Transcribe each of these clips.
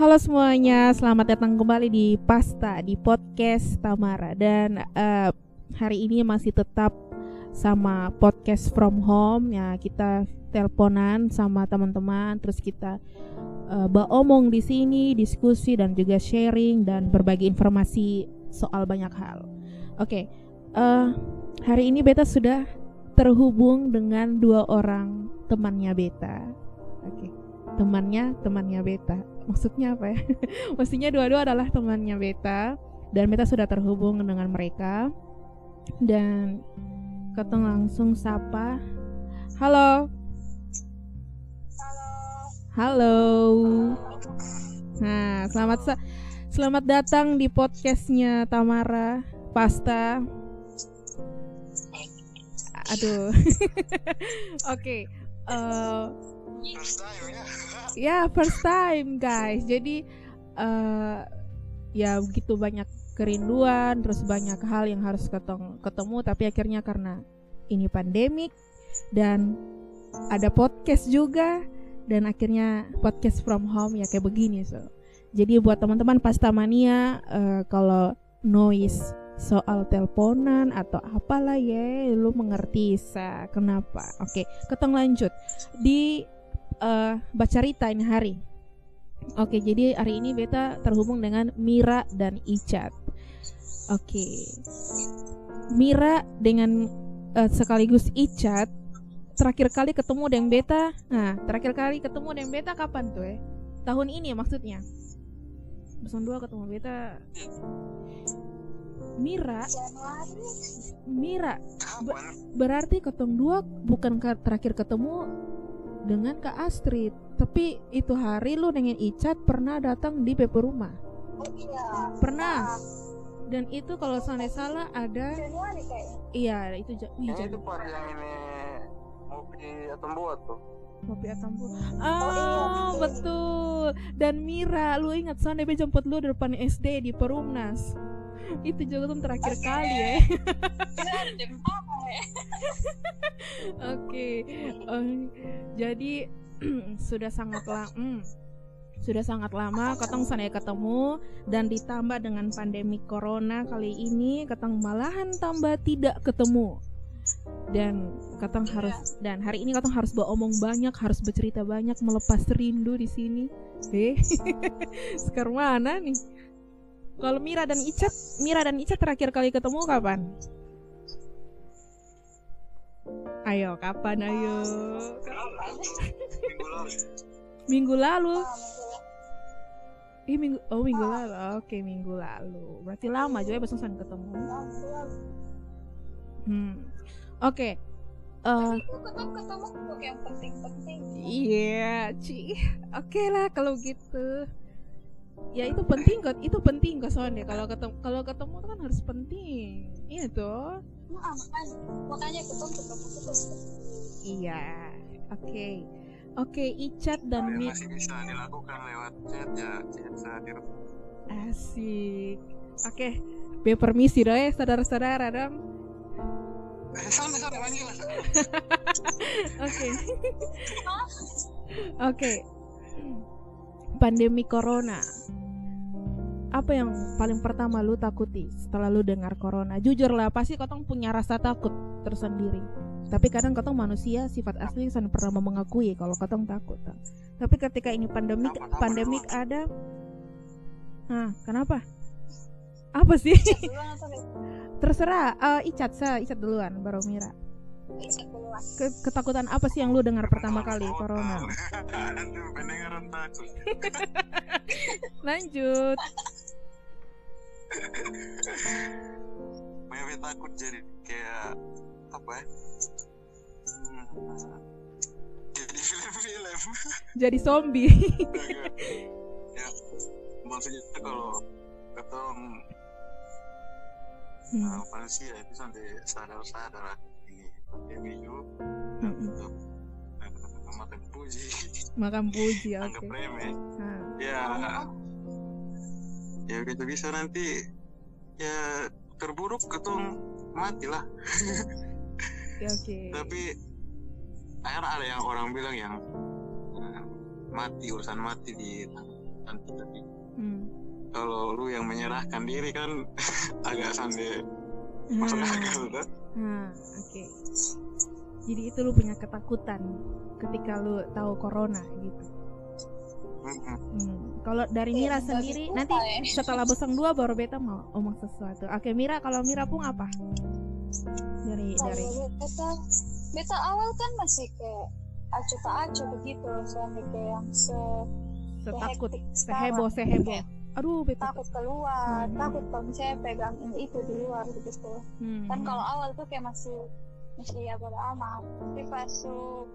Halo semuanya, selamat datang kembali di Pasta di podcast Tamara dan uh, hari ini masih tetap sama podcast from home ya kita teleponan sama teman-teman terus kita uh, beromong di sini diskusi dan juga sharing dan berbagi informasi soal banyak hal. Oke, okay, uh, eh, hari ini Beta sudah terhubung dengan dua orang temannya Beta. Oke. Okay temannya temannya Beta maksudnya apa ya? Maksudnya dua-dua adalah temannya Beta dan Beta sudah terhubung dengan mereka. Dan ketemu langsung sapa. Halo. Halo. Nah selamat sa selamat datang di podcastnya Tamara Pasta. Aduh. Oke okay. uh, eh, ya first time guys. Jadi uh, ya begitu banyak kerinduan terus banyak hal yang harus ketemu, ketemu tapi akhirnya karena ini pandemik dan ada podcast juga dan akhirnya podcast from home ya kayak begini so. Jadi buat teman-teman pastamania uh, kalau noise soal teleponan atau apalah ya lu mengerti sa kenapa. Oke okay, ketong lanjut. Di uh, baca cerita ini hari. Oke, jadi hari ini beta terhubung dengan Mira dan Icat. Oke. Mira dengan uh, sekaligus Icat terakhir kali ketemu dengan beta. Nah, terakhir kali ketemu dengan beta kapan tuh ya? Tahun ini ya maksudnya. Beson dua ketemu beta. Mira Mira berarti ketemu dua bukan terakhir ketemu dengan Kak Astrid. Tapi itu hari lu dengan Icat pernah datang di PP Rumah. Oh iya. Pernah. Dan itu kalau saya salah ada Januari Iya, itu ja Ih, itu pas yang ini Mopi Atambuat tuh. Mopi Atambuat. Ah, oh, iya. betul. Dan Mira, lu ingat Sone jemput lu di depan SD di Perumnas. Itu juga tuh terakhir okay. kali ya. Oke, jadi sudah sangat lama, mm, sudah sangat lama ketong sana ketemu dan ditambah dengan pandemi corona kali ini ketong malahan tambah tidak ketemu dan katong iya. harus dan hari ini katong harus beromong banyak harus bercerita banyak melepas rindu di sini eh sekarang mana nih kalau Mira dan Icat Mira dan Icat terakhir kali ketemu kapan Ayo, kapan ayo? Minggu lalu. Ih, minggu oh minggu lalu. Oke, minggu lalu. Berarti lama juga ya barusan ketemu. Hmm. Oke. Uh, ketemu yang penting-penting. Iya, Ci. Oke lah kalau gitu. Ya itu penting kok, itu penting kok soalnya kalau ketemu kalau ketemu kan harus penting. Iya tuh ah, makanya makanya ketemu ketemu terus iya oke. Okay. oke okay, Icat dan Mi masih bisa dilakukan lewat chat ya chat sadir asik. Oke okay. be permisi dong ya saudara-saudara dong lanjut oke. Oke pandemi corona apa yang paling pertama lu takuti setelah lu dengar corona? Jujur lah, pasti kotong punya rasa takut tersendiri. Tapi kadang kotong manusia sifat asli san pernah mengakui kalau kotong takut. Tapi ketika ini pandemik pandemik ada, nah kenapa? Apa sih? Terserah, uh, Icat sa, Icat duluan, baru Mira. Ketakutan apa sih yang lu dengar pertama kali corona? Lanjut. Mewe takut jadi kayak apa ya? Hmm, jadi film-film. Jadi zombie. ya, maksudnya kalau ketong hmm. uh, manusia itu sampai sadar-sadar makan puji. Makan puji oke. Okay. anggap remeh hmm. ya. Ya gitu bisa nanti. Ya terburuk ketong mati lah ya, okay. tapi akhirnya ada yang orang bilang yang uh, mati urusan mati di nanti tapi Hmm. kalau lu yang menyerahkan diri kan agak sande masuk Nah, akal tuh nah, oke. Jadi itu lu punya ketakutan ketika lu tahu corona gitu. Hmm. Kalau dari Mira Iya, sendiri nanti ya. setelah bosong dua baru beta mau omong sesuatu. Oke Mira, kalau Mira pun apa? Dari dari. Kalau beta beta awal kan masih kayak acu tak acu begitu sampai kayak yang se setakut seheboh seheboh aduh betul takut keluar Hmm. takut kalau misalnya pegang ini itu di luar gitu hmm. kan kalau awal tuh kayak masih masih ya bodo amat tapi pas su-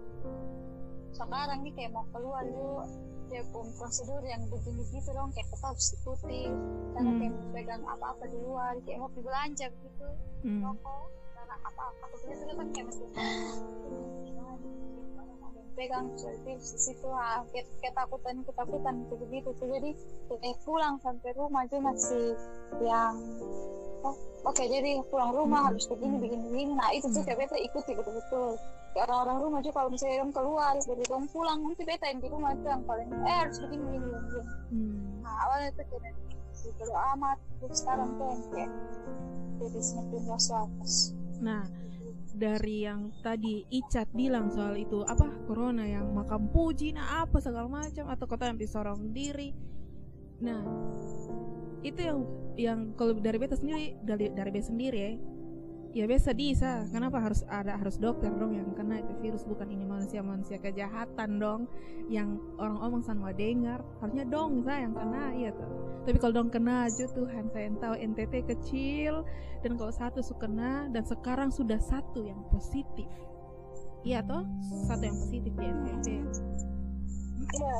sekarang nih kayak mau keluar yuk dia pun prosedur yang begini gitu dong kayak kita harus ikuti karena Hmm. kayak pegang apa-apa di luar kayak mau belanja gitu Hmm. rokok karena apa-apa begitu kan kayak masih pegang seperti di situ ah ket- ketakutan ketakutan gitu begitu tuh jadi eh, pulang sampai rumah tuh masih yang oh, oke jadi pulang rumah Hmm. harus begini begini begini nah itu tuh Hmm. kayak beta ikuti betul betul kayak orang-orang rumah juga kalau misalnya orang keluar dari orang pulang nanti beta yang di rumah itu yang paling eh harus begini begini begini Hmm. nah awalnya tuh kayak bodo amat terus sekarang tuh yang kayak jadi semakin was-was Nah, dari yang tadi Icat bilang soal itu apa corona yang makam puji nah apa segala macam atau kota yang disorong diri. Nah, itu yang yang kalau dari beta sendiri dari dari beta sendiri ya ya beta sedih kenapa harus ada harus dokter dong yang kena itu virus? Bukan ini manusia manusia kejahatan dong yang orang omong sama dengar. Harusnya dong sa yang kena iya tuh. Tapi kalau dong kena aja Tuhan saya tahu NTT kecil dan kalau satu su kena dan sekarang sudah satu yang positif. Iya toh? Satu yang positif di NTT iya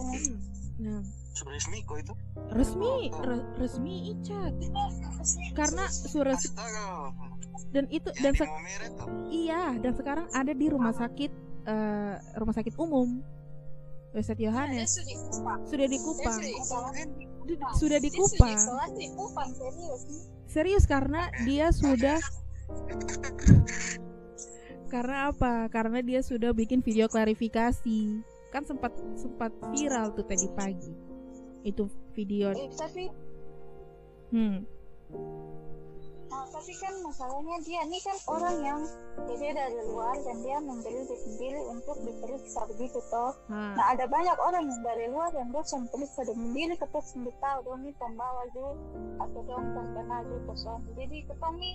nah. Resmi kok itu? Resmi re- resmi icat. Karena su res- astaga. Dan itu yang dan se- iya dan sekarang ada di rumah sakit eh, rumah sakit umum. Dia Yohanes. Sudah kupang sudah di dia Kupang sudah isolasi Du- sudah di dia sudah Kupang isolasi di kupang serius. Serius karena dia sudah karena apa? Karena dia sudah bikin video klarifikasi kan sempat sempat viral tuh tadi pagi itu video eh, tapi hmm Nah, tapi kan masalahnya dia ini kan orang yang dia dari luar dan dia membeli diri sendiri untuk diperiksa begitu toh. nah, Nah ada banyak orang yang dari luar yang dosen periksa dan membeli kita sendiri tahu dong ini pembawa juga atau dong terkena juga. Jadi nih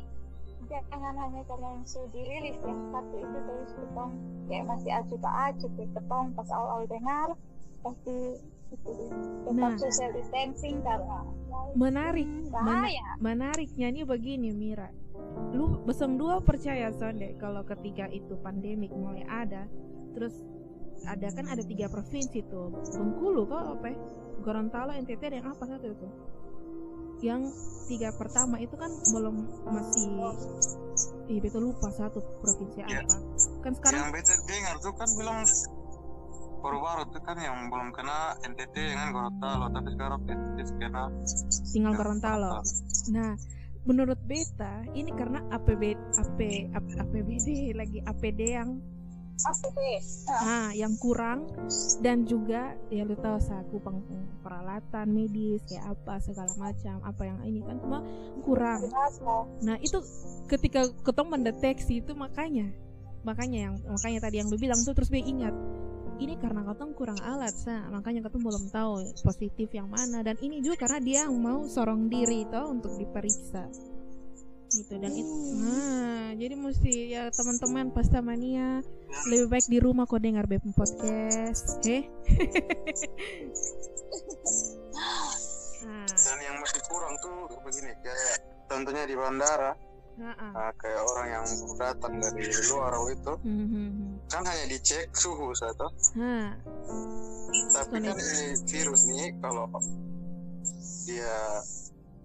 jangan hanya sudah dirilis yang satu itu terus ketong. Kayak masih acuh tak acuh kayak ketong. Pas awal-awal dengar pasti itu tetap Nah. social distancing karena menarik. Bahaya. menariknya nih begini Mira. Lu besong dua percaya sonde kalau ketika itu pandemik mulai ada. Terus ada kan ada tiga provinsi tuh. Bengkulu kok apa ya? Gorontalo NTT dan apa satu itu yang tiga pertama itu kan belum masih Ih, betul lupa satu provinsi Ya. apa. Kan sekarang yang beta dengar tuh kan bilang baru-baru tuh kan yang belum kena NTT kan Gorontalo tapi sekarang NTT kena. Tinggal Gorontalo Nah, menurut beta ini karena APB AP, AP APBD lagi APD yang APP ah yang kurang dan juga ya lu tahu kupang peralatan medis kayak apa segala macam apa yang ini kan cuma kurang. Kenapa? Nah, itu ketika ketong mendeteksi itu makanya makanya yang makanya tadi yang lu bilang tuh terus dia ingat ini karena ketong kurang alat sa makanya ketong belum tahu positif yang mana dan ini juga karena dia mau sorong diri toh untuk diperiksa gitu dan itu nah jadi mesti ya teman-teman pastamania lebih baik di rumah kok dengar BEM podcast. Heh nah, dan yang masih kurang tuh begini kayak contohnya di bandara nah, ah. nah, kayak orang yang baru datang dari luar itu Hmm, hmm, hmm. kan hanya dicek suhu satu. Nah, tapi kan ini virus nih kalau dia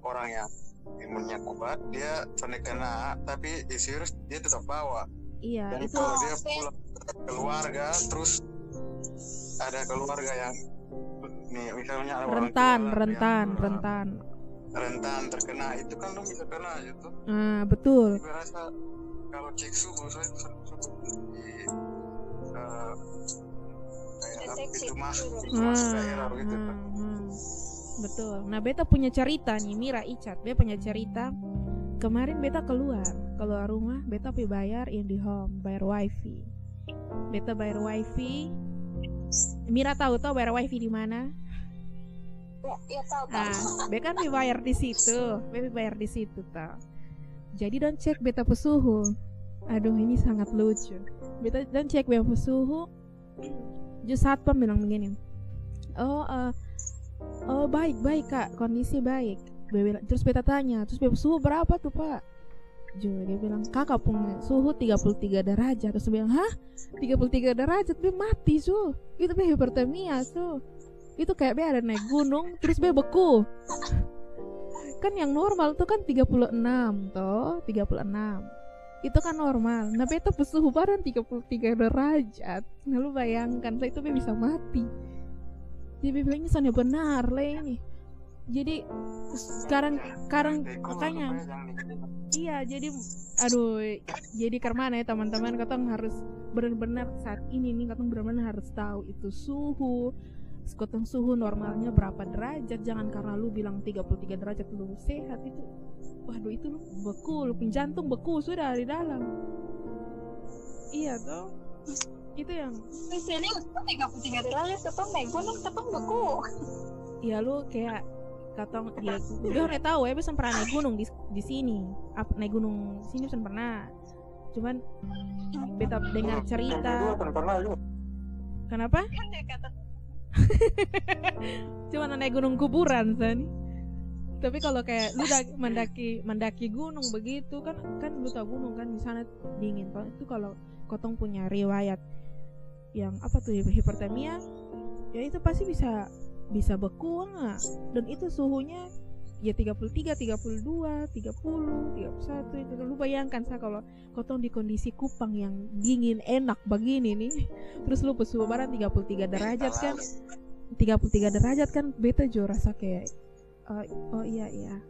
orang yang imunnya kuat dia sampai kena tapi di virus dia tetap bawa iya dan itu kalau dia pulang ke keluarga terus ada keluarga yang nih misalnya ada orang rentan, rentan, yang, rentan. rentan terkena itu kan lu bisa kena gitu Ah, betul. gue rasa kalau cek suhu saya di uh, kayak pintu masuk pintu masuk Ah, daerah gitu ah. Betul. Nah beta punya cerita nih Mira Icat. Beta punya cerita. Kemarin beta keluar. Keluar rumah beta pergi bayar IndiHome bayar wifi. Beta bayar wifi. Mira tahu tau bayar wifi di mana? Ya, ya tahu tahu ah beta kan bayar di situ. Beta bayar di situ tau jadi dan cek beta pesuhu aduh ini sangat lucu. Beta dan cek beta pesuhu just satpam bilang begini. Oh uh, oh baik baik kak. Kondisi baik. Bebe, terus beta tanya terus beta suhu berapa tuh pak? Jo dia bilang kakak punya suhu 33 derajat. Terus bilang hah? 33 derajat? Be mati su itu be hipertermia su itu kayak be ada naik gunung terus be beku. Kan yang normal tuh kan 36 toh. 36 itu kan normal. Nah beta suhu badan 33 derajat. Nah lu bayangkan saya itu be bisa mati jadi bilang ini soalnya benar lah ini. Jadi sekarang sekarang makanya iya jadi aduh jadi karena ya teman-teman. Katong harus benar-benar saat ini nih katong benar-benar harus tahu itu suhu. Katong suhu normalnya berapa derajat? Jangan karena lu bilang 33 derajat lu sehat itu waduh itu lu beku lu jantung beku sudah di dalam. Iya toh itu yang di sini puluh tiga derajat ketong naik gunung ketong beku. Ya lu kayak katong ya gue udah tahu ya bisa pernah naik gunung di di sini. Ap, naik gunung di sini bisa pernah. Cuman beta dengar cerita. Kenapa? Kan cuman naik gunung kuburan san. Tapi kalau kayak lu udah mendaki mendaki gunung begitu kan kan lu tahu gunung kan di sana dingin. Itu kalau kotong punya riwayat yang apa tuh hipertermia ya itu pasti bisa bisa beku nggak dan itu suhunya ya 33, 32, 30, 31 itu. Lu bayangkan saya kalau kotong di kondisi Kupang yang dingin enak begini nih terus lu suhu barat 33 derajat kan 33 derajat kan beta juga rasa kayak uh, oh iya iya.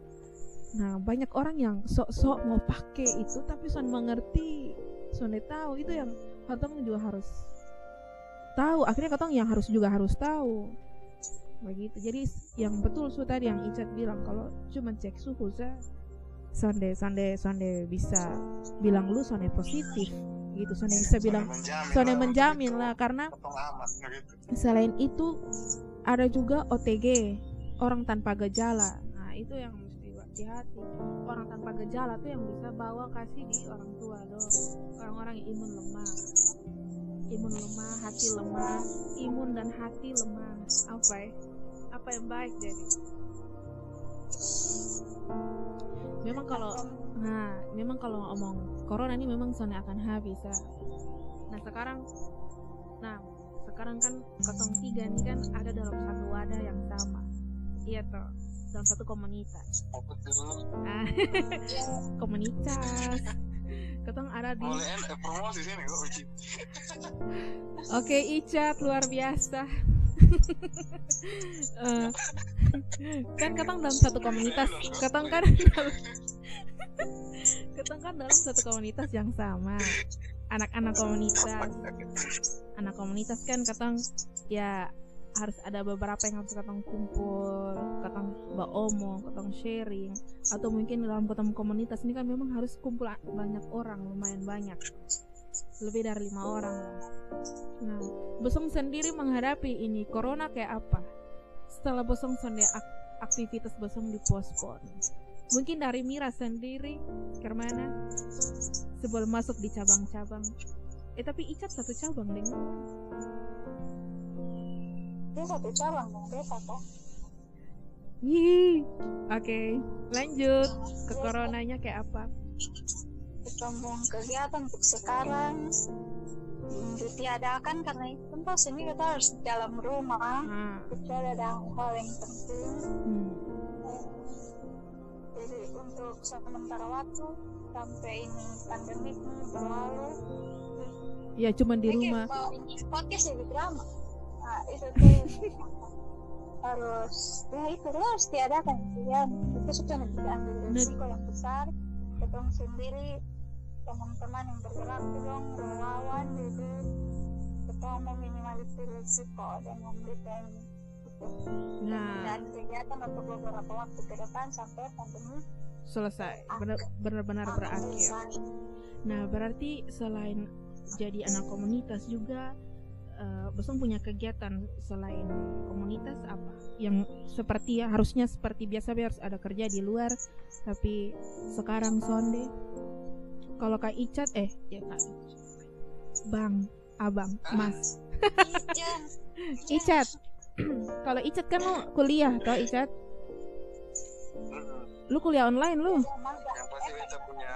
Nah banyak orang yang sok-sok mau pakai itu tapi son mengerti son tahu itu yang kotong juga harus tahu akhirnya katong yang harus juga harus tahu. Begitu. Jadi yang betul su tadi yang Icat bilang kalau cuma cek suhu saya sonde sonde sonde bisa bilang lu sonde positif. Gitu sonde bisa bilang sonde menjamin lah karena selain itu ada juga OTG orang tanpa gejala. Nah itu yang mesti hati-hati. Orang tanpa gejala tuh yang bisa bawa kasih di orang tua loh. Orang-orang yang imun lemah imun lemah, hati lemah, imun dan hati lemah. Apa ya? Apa yang baik jadi? Memang kalau nah, memang kalau ngomong corona ini memang soalnya akan habis ya. Nah sekarang, nah sekarang kan kosong tiga ini kan ada dalam satu wadah yang sama. Iya toh, dalam satu komunitas. Ah, komunitas ketong ada di Boleh promosi sini Oke Icat luar biasa. Uh, kan ketong dalam satu komunitas. Ketong kan ketong kan dalam satu komunitas yang sama. Anak-anak komunitas. Anak komunitas kan ketong ya harus ada beberapa yang harus katong kumpul, katong omong, katong sharing, atau mungkin dalam ketemu komunitas ini kan memang harus kumpul banyak orang, lumayan banyak, lebih dari lima orang. Nah, Bosong sendiri menghadapi ini corona kayak apa? Setelah Bosong sendiri aktivitas Bosong dipospon. Mungkin dari Mira sendiri, ke mana? Sebelum masuk di cabang-cabang. Eh tapi Icat satu cabang dengan dia satu cabang dong beta kok Oke, okay. lanjut ke coronanya kayak apa? Pertemuan kegiatan untuk sekarang ditiadakan karena itu pas ini kita harus di dalam rumah hmm. kita ada hal yang penting hmm. jadi untuk sementara waktu sampai ini pandemi berlalu ya cuma di rumah podcast jadi drama nah itu tuh harus ya itu lo harus tiadakan ya. Itu sudah ambil risiko yang besar ketemu sendiri teman-teman yang bergerak dong relawan gitu. Kita meminimalisir risiko dan memberikan gitu nah. dan kegiatan untuk beberapa waktu ke depan sampai pandemi selesai. benar-benar berakhir. nah berarti selain jadi anak komunitas juga uh, Bosong punya kegiatan selain komunitas apa? Yang seperti ya harusnya seperti biasa harus ada kerja di luar. Tapi sekarang sonde. Kalau kak Icat eh ya kak Bang Abang Mas. Icat. Kalau Icat kan lu kuliah tau Icat? Lu kuliah online lu? Yang pasti kita punya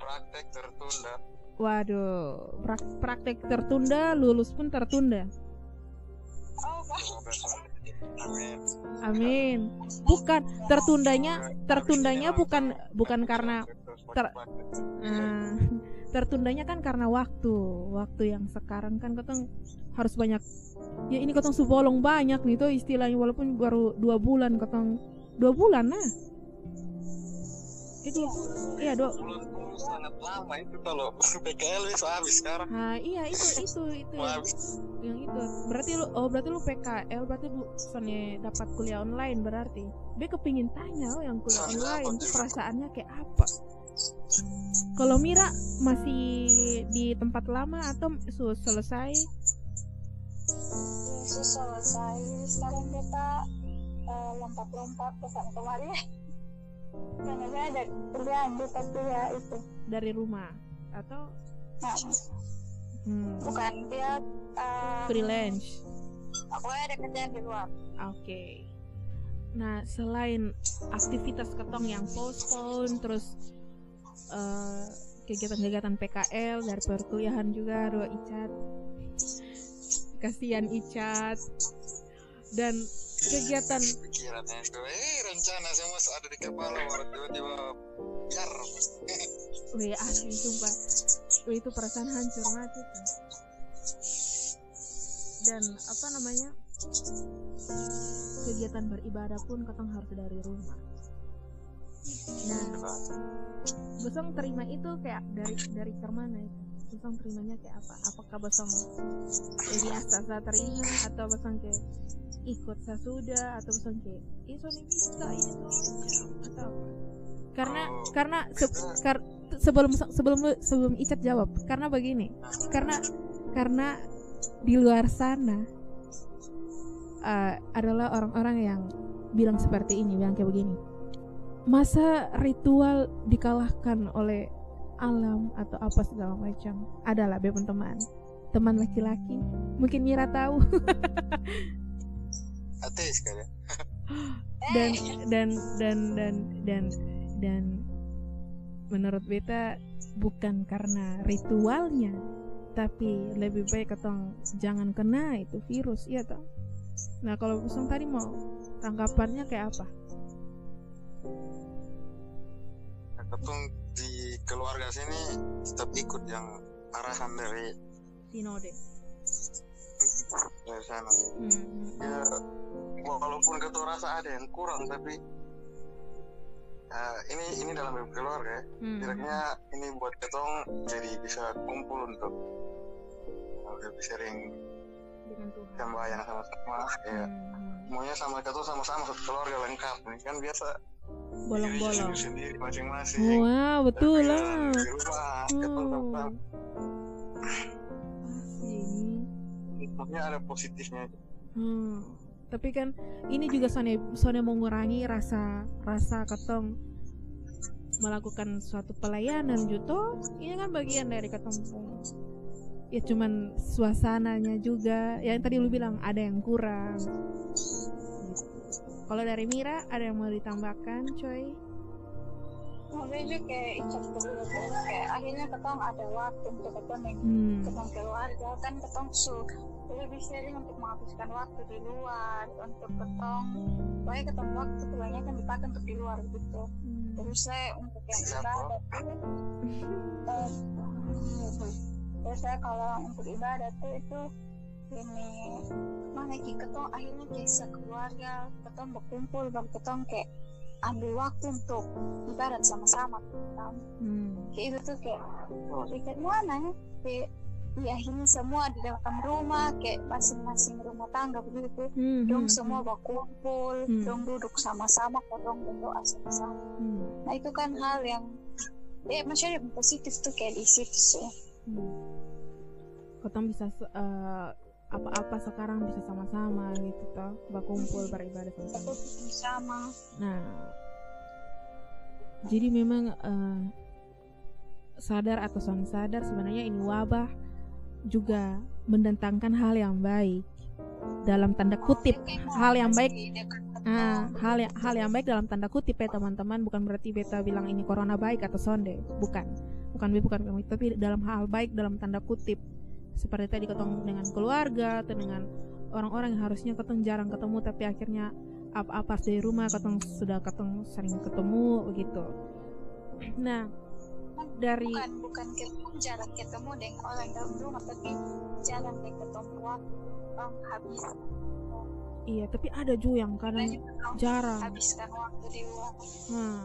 praktek tertunda Waduh, prak praktek tertunda, lulus pun tertunda. Amin. Bukan tertundanya, tertundanya bukan bukan karena ter, uh, tertundanya kan karena waktu, waktu yang sekarang kan ketong harus banyak. Ya ini ketong subolong banyak nih tuh istilahnya walaupun baru dua bulan ketong dua bulan nah. Itu iya dua sangat lama itu kalau PKL bisa habis sekarang. Nah, iya itu itu itu. yang itu. Berarti lu oh berarti lu PKL berarti lu soalnya dapat kuliah online berarti. Be kepingin tanya oh yang kuliah online itu perasaannya kayak apa? Kalau Mira masih di tempat lama atau su selesai? selesai. Sekarang kita uh, lompat-lompat ke sana kemari karena saya ada kerjaan di ya itu. Dari rumah atau? Nah, hmm. bukan dia uh, freelance. aku ada kerjaan di luar. Oke. Okay. nah selain aktivitas ketong yang postpone terus uh, kegiatan-kegiatan PKL dari perkuliahan juga dua Icat. Kasihan Icat. Dan kegiatan. Pikirannya itu. Eh rencana semua ada di kepala tiba-tiba biar. Wih asli sumpah. Wih itu perasaan hancur mati dan apa namanya kegiatan beribadah pun katong harus dari rumah. Nah Bosong terima itu kayak dari dari ke mana itu? Bosong terimanya kayak apa? Apakah Bosong biasa terima atau Bosong kayak ikut sesudah atau pesan kayak iso nih bisa ini tuh atau karena oh, karena se kar sebelum sebelum sebelum Icat jawab karena begini karena karena di luar sana uh, adalah orang-orang yang bilang seperti ini bilang kayak begini masa ritual dikalahkan oleh alam atau apa segala macam adalah bebon teman. Teman laki-laki mungkin Mira tahu ateis kan ya? Dan dan dan dan dan dan menurut beta bukan karena ritualnya tapi lebih baik ketong jangan kena itu virus iya toh? Nah kalau pusing tadi mau tanggapannya kayak apa? Nah, ketong di keluarga sini tetap ikut yang arahan dari sinode. Dari sana. Hmm. ya walaupun kata rasa ada yang kurang tapi uh, ini ini dalam keluarga ya hmm. Ini buat ketong jadi bisa kumpul untuk lebih sering sembahyang sama-sama ya hmm. semuanya sama ketong sama-sama satu keluarga lengkap nih kan biasa bolong-bolong sendiri masing-masing wah betul lah di rumah hmm. Maksudnya ada positifnya. Hmm. Tapi kan ini juga Sone Sone mengurangi rasa rasa ketong melakukan suatu pelayanan juto ini kan bagian dari ketong. Ya cuman suasananya juga. Yang tadi lu bilang ada yang kurang. Kalau dari Mira ada yang mau ditambahkan coy juga kayak icap dulu kayak akhirnya ketong ada waktu untuk ketong yang hmm. ketong keluarga kan ketong su lebih sering untuk menghabiskan waktu di luar untuk ketong banyak ketong waktu kebanyakan dipakai untuk di luar gitu hmm. terus saya untuk yang ibadah uh, terus saya kalau untuk ibadah tuh itu ini mana ki ketong akhirnya kayak keluarga ketong berkumpul baru ketong kayak ambil waktu untuk ibarat sama-sama kan hmm. kayak itu tuh kayak oh, ikat mana ya kayak ya ini semua di dalam rumah kayak masing-masing rumah tangga begitu hmm, dong hmm, semua hmm. berkumpul hmm. dong duduk sama-sama dong berdoa sama-sama hmm. nah itu kan hal yang ya maksudnya yang positif tuh kayak di situ sih hmm. Kotong bisa uh, apa-apa sekarang bisa sama-sama gitu toh. Berkumpul beribadah sama-sama. Sama. Nah, jadi memang uh, sadar atau sang sadar sebenarnya ini wabah juga mendatangkan hal yang baik. Dalam tanda kutip hal yang baik ah, hal yang hal yang baik dalam tanda kutip ya teman-teman. Bukan berarti beta bilang ini corona baik atau sonde. Bukan. Bukan bukan. Tapi dalam hal baik dalam tanda kutip seperti tadi ketemu dengan keluarga atau dengan orang-orang yang harusnya ketemu jarang ketemu tapi akhirnya apa-apa dari rumah ketemu sudah ketemu sering ketemu begitu. Nah dari bukan bukan ketemu jarang ketemu dengan orang dalam rumah tapi jarang ketemu waktu habis. Iya tapi ada juga yang kadang jarang. habiskan waktu di luar nah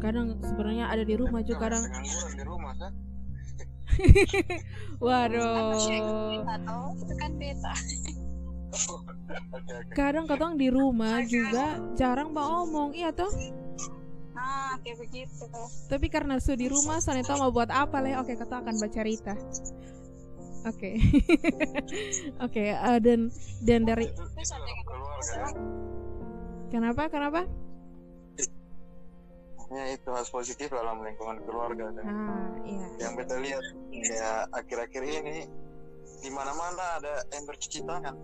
kadang sebenarnya ada di rumah juga kadang di rumah kan Waduh. Itu kan beta. Kadang kadang di rumah juga jarang mbak omong, iya toh? Nah, kayak begitu. Tapi karena su di rumah, soalnya tau mau buat apa leh? Oke, kata akan baca cerita. Oke, oke. Uh, dan dan dari kenapa kenapa? Maksudnya itu hal positif dalam lingkungan keluarga kan. Ah, iya. yang kita lihat ya akhir-akhir ini di mana-mana ada ember cuci tangan.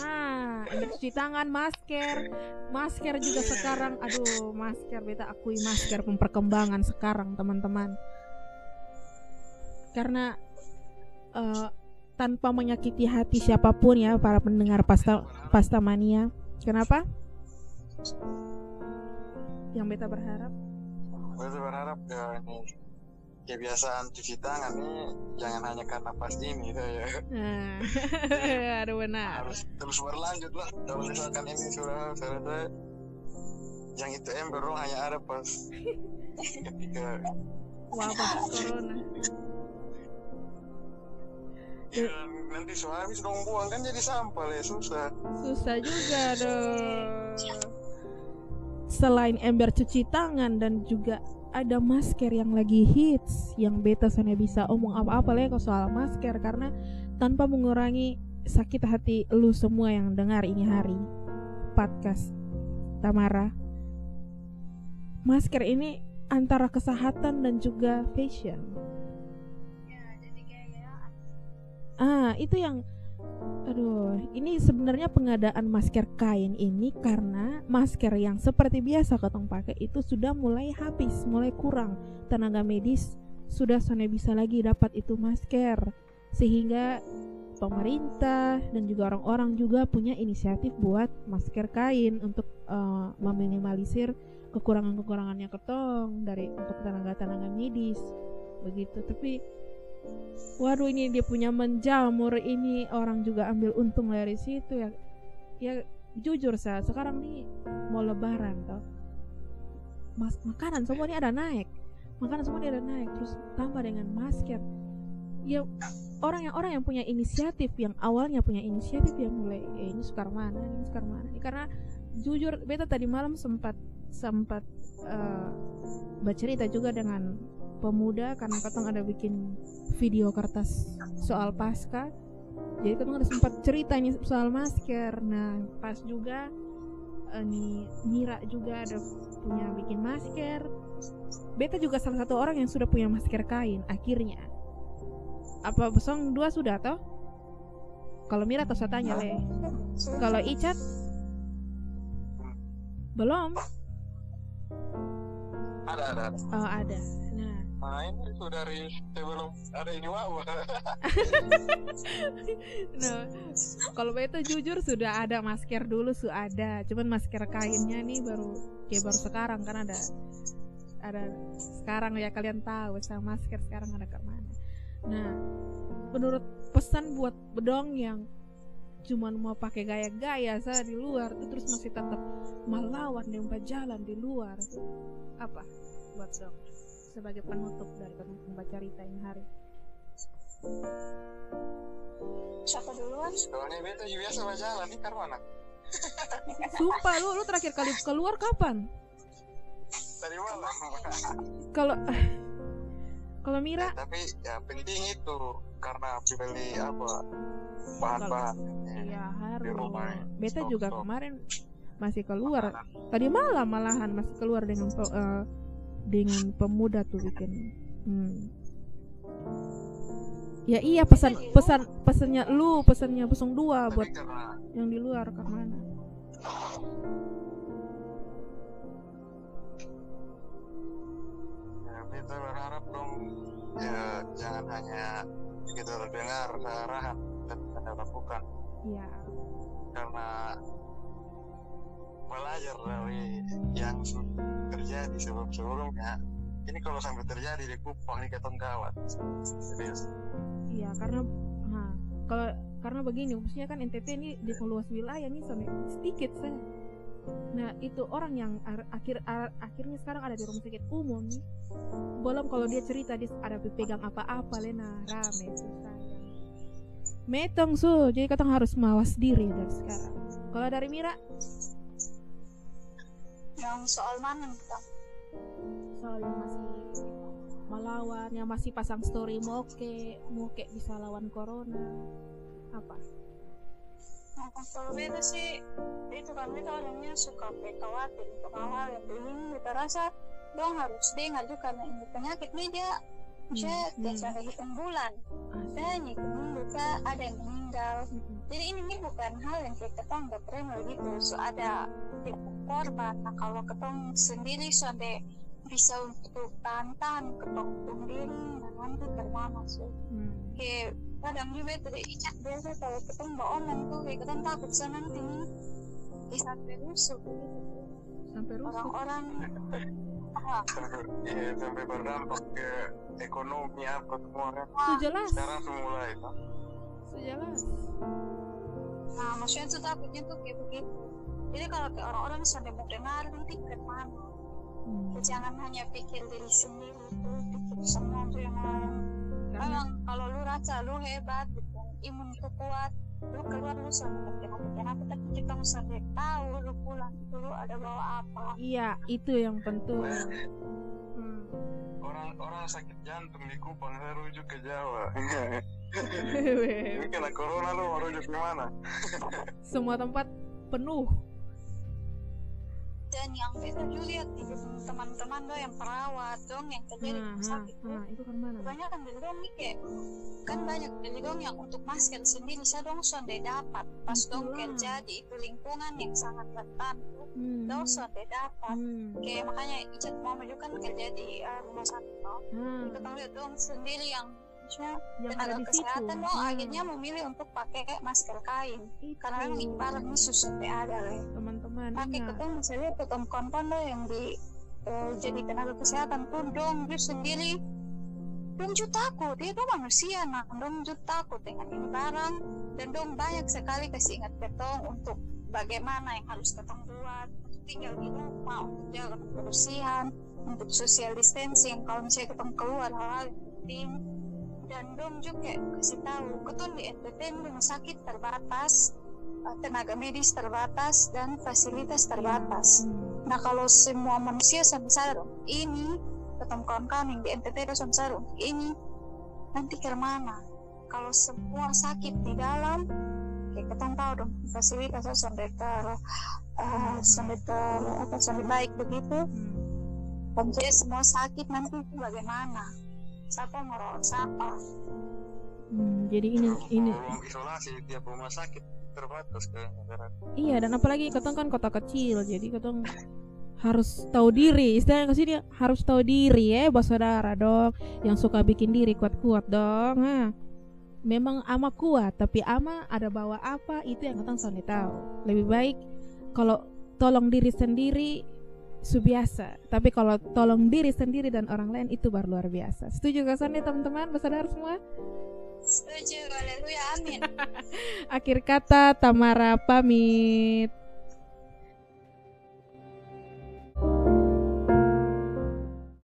Nah ember cuci tangan masker. Masker juga sekarang aduh masker beta akui masker perkembangan sekarang teman-teman. Karena uh, tanpa menyakiti hati siapa pun ya para pendengar pasta pasta mania. Kenapa? Yang beta berharap gue berharap ya ini kebiasaan cuci tangan nih jangan hanya karena pas ini gitu ya. Nah, aduh benar. Harus terus berlanjut lah. Kalau misalkan ini sudah selesai, yang itu ember hanya ada pas ketika wabah corona. Ya, nanti suami sudah buang kan jadi sampah ya susah. Susah juga dong selain ember cuci tangan dan juga ada masker yang lagi hits yang beta sana bisa omong apa-apa lah ya soal masker karena tanpa mengurangi sakit hati lu semua yang dengar ini hari. Podcast Tamara. Masker ini antara kesehatan dan juga fashion. Ya, ah itu yang Aduh, ini sebenarnya pengadaan masker kain ini karena masker yang seperti biasa ketong pakai itu sudah mulai habis, mulai kurang. Tenaga medis sudah sana bisa lagi dapat itu masker. Sehingga pemerintah dan juga orang-orang juga punya inisiatif buat masker kain untuk uh, meminimalisir kekurangan-kekurangannya ketong dari untuk tenaga-tenaga medis begitu. Tapi waduh ini dia punya menjamur. Ini orang juga ambil untung dari situ ya. Ya jujur saya sekarang nih mau lebaran toh. Mas, makanan semua ini ada naik. Makanan semua ini ada naik. Terus tambah dengan masker ya orang yang orang yang punya inisiatif yang awalnya punya inisiatif yang mulai eh, ini sekarang mana? Ini sekarang mana? Ini karena jujur beta tadi malam sempat sempat uh, bercerita juga dengan pemuda karena katong ada bikin video kertas soal pasca. Jadi katong ada sempat cerita ini soal masker. Nah pas juga uh, nih Mira juga ada punya bikin masker. Beta juga salah satu orang yang sudah punya masker kain akhirnya. Apa besong dua sudah toh? Kalau Mira atau saya tanya le kalau Icat? Belum. Ada ada. Oh ada Nah ini itu dari sebelum ada ini wabah. nah, kalau itu jujur sudah ada masker dulu sudah ada, cuman masker kainnya nih baru kayak baru sekarang kan ada ada sekarang ya kalian tahu sama masker sekarang ada ke mana. Nah, menurut pesan buat bedong yang cuman mau pakai gaya-gaya saya di luar tuh terus masih tetap melawan dan jalan di luar apa buat dong sebagai penutup dari membaca cerita ini hari? siapa duluan? Soalnya beta juga biasa berjalan nih karena sumpah lu lu terakhir kali keluar kapan? Tadi malam. Kalau kalau Mira? Ya, tapi ya penting itu karena beli apa bahan-bahan. Iya harus. Beta juga kemarin masih keluar. Tadi malam malahan masih keluar dengan uh, dengan pemuda tuh bikin. Hmm. ya iya pesan pesan pesannya lu pesannya pusung dua buat yang di luar ke mana? Ya kita berharap dong. Ya jangan hanya kita dengar arahan dan kita lakukan. Iya. Karena belajar dari yang terjadi sebelum sebelumnya ini kalau sampai terjadi di Kupang ini ketong gawat serius. Iya karena nah kalau karena begini maksudnya kan NTT ini di luas wilayah nih sedikit saya nah itu orang yang akhir akhirnya sekarang ada di rumah sakit umum nih. Belum kalau dia cerita dia ada pegang apa-apa lena. Rame susah metong su. Jadi katong harus mawas diri dari sekarang. Kalau dari Mira yang soal mana kita soal yang masih melawan yang masih pasang story moke moke bisa lawan corona apa? Nah, kalau beda sih itu kan kita orangnya suka khawatir untuk hal-hal yang begini kita rasa dong harus dengar juga karena ini penyakit ini dia saya hmm. hmm. hitung bulan dan ini kita ada yang meninggal. Hmm jadi ini bukan hal yang kita nggak terima gitu so ada korban. Nah kalau ketong sendiri sampai bisa untuk tahan ketong sendiri nah nanti ke mana sih? Hmm. kayak kadang juga tadi icat biasa kalau ketong bawa online tuh kayak ketong takut so nanti bisa rusuh gitu sampai rusuh. Orang-orang Iya sampai berdampak ke ekonomi apa semua kan. jelas. Sekarang semula itu sejelas nah maksudnya tuh takutnya tuh kayak begitu jadi kalau ke orang-orang sampai mau dengar nanti ke mana? Hmm. jangan hanya pikir diri sendiri tuh pikir semua tuh yang lain memang kalau lu rasa lu hebat gitu imun tuh kuat lu keluar lu sama kenapa kenapa tapi kita sampai tahu lu pulang itu lu ada bawa apa. Iya itu yang penting. Hmm. orang orang sakit jantung di Kupang saya rujuk ke Jawa. Ini kena corona lu mau rujuk mana? Semua tempat penuh dan yang itu juga di teman-teman lo yang perawat dong yang kerja di rumah sakit nah, itu kan mana banyak kan dong kayak kan banyak dari dong yang untuk masker sendiri saya dong sudah dapat pas dong kerja di itu lingkungan yang sangat rentan hmm. dong sudah dapat hmm. kayak makanya Icat juga kan kerja di uh, rumah sakit loh hmm. kita lihat dong sendiri yang yang tenaga kesehatan. Dong hmm. akhirnya memilih untuk pakai masker kain. Itu. karena memang ibaratnya sampai ada lah teman-teman pakai ketemu misalnya ketemu konten lo yang di uh, jadi tenaga kesehatan. Pun dong dia sendiri. Dong juga takut dia tuh manusia nah dong juga takut dengan ini barang. Dan dong banyak sekali kasih ingat ketong untuk bagaimana yang harus ketong buat. Tinggal di rumah untuk jaga kebersihan untuk social distancing. Kalau misalnya ketong keluar hal-hal penting dan dong juga kasih tahu. Ketun di NTT rumah sakit terbatas eh, tenaga medis terbatas dan fasilitas terbatas. Nah kalau semua manusia sadar ini ketemu kawan-kawan yang di NTT sadar ini nanti ke mana? Kalau semua sakit di dalam kayak ketemu tahu dong fasilitas sampai ter uh, sampai ter apa sampai baik begitu. Hmm. jadi semua sakit nanti bagaimana siapa merawat siapa? Hmm, jadi ini ini. isolasi tiap rumah sakit terbatas ke negara. Iya dan apalagi ketong kan kota kecil jadi ketong harus tahu diri. Istilahnya ke sini harus tahu diri ya bos saudara dong yang suka bikin diri kuat-kuat dong ha. memang ama kuat tapi ama ada bawa apa itu yang ketong selalu tahu. Lebih baik kalau tolong diri sendiri subiasa tapi kalau tolong diri sendiri dan orang lain itu baru luar biasa. Setuju gak Sony teman-teman? Bersadar semua? Setuju haleluya amin. Akhir kata Tamara pamit